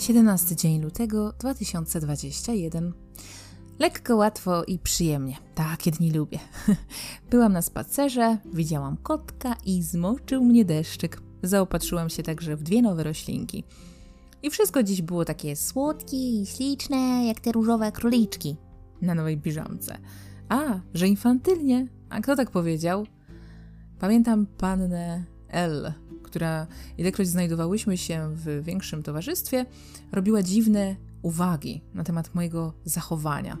17 dzień lutego 2021. Lekko, łatwo i przyjemnie. Takie dni lubię. Byłam na spacerze, widziałam kotka i zmoczył mnie deszczyk. Zaopatrzyłam się także w dwie nowe roślinki. I wszystko dziś było takie słodkie i śliczne, jak te różowe króliczki na nowej piżamce. A, że infantylnie. A kto tak powiedział? Pamiętam pannę L, która, ilekroć znajdowałyśmy się w większym towarzystwie, robiła dziwne uwagi na temat mojego zachowania.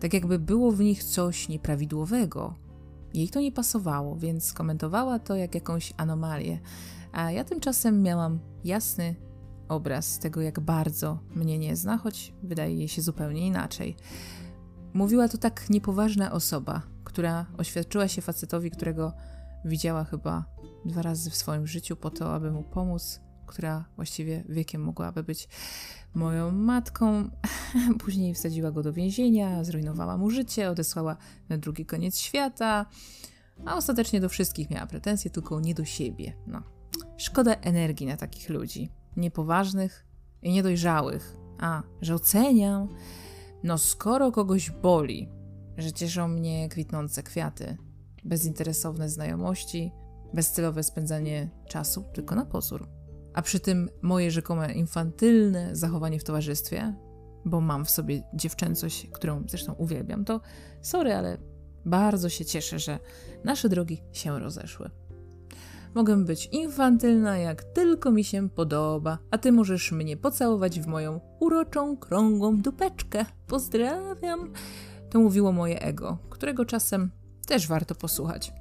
Tak jakby było w nich coś nieprawidłowego. Jej to nie pasowało, więc komentowała to jak jakąś anomalię. A ja tymczasem miałam jasny obraz tego, jak bardzo mnie nie zna, choć wydaje jej się zupełnie inaczej. Mówiła to tak niepoważna osoba, która oświadczyła się facetowi, którego widziała chyba dwa razy w swoim życiu po to, aby mu pomóc, która właściwie wiekiem mogłaby być moją matką. Później wsadziła go do więzienia, zrujnowała mu życie, odesłała na drugi koniec świata, a ostatecznie do wszystkich miała pretensje, tylko nie do siebie. No. Szkoda energii na takich ludzi, niepoważnych i niedojrzałych. A, że oceniam, no skoro kogoś boli, że cieszą mnie kwitnące kwiaty, bezinteresowne znajomości, bezcelowe spędzanie czasu tylko na pozór. A przy tym moje rzekome infantylne zachowanie w towarzystwie, bo mam w sobie dziewczęcość, którą zresztą uwielbiam, to sorry, ale bardzo się cieszę, że nasze drogi się rozeszły. Mogę być infantylna jak tylko mi się podoba, a ty możesz mnie pocałować w moją uroczą, krągłą dupeczkę. Pozdrawiam. To mówiło moje ego, którego czasem też warto posłuchać.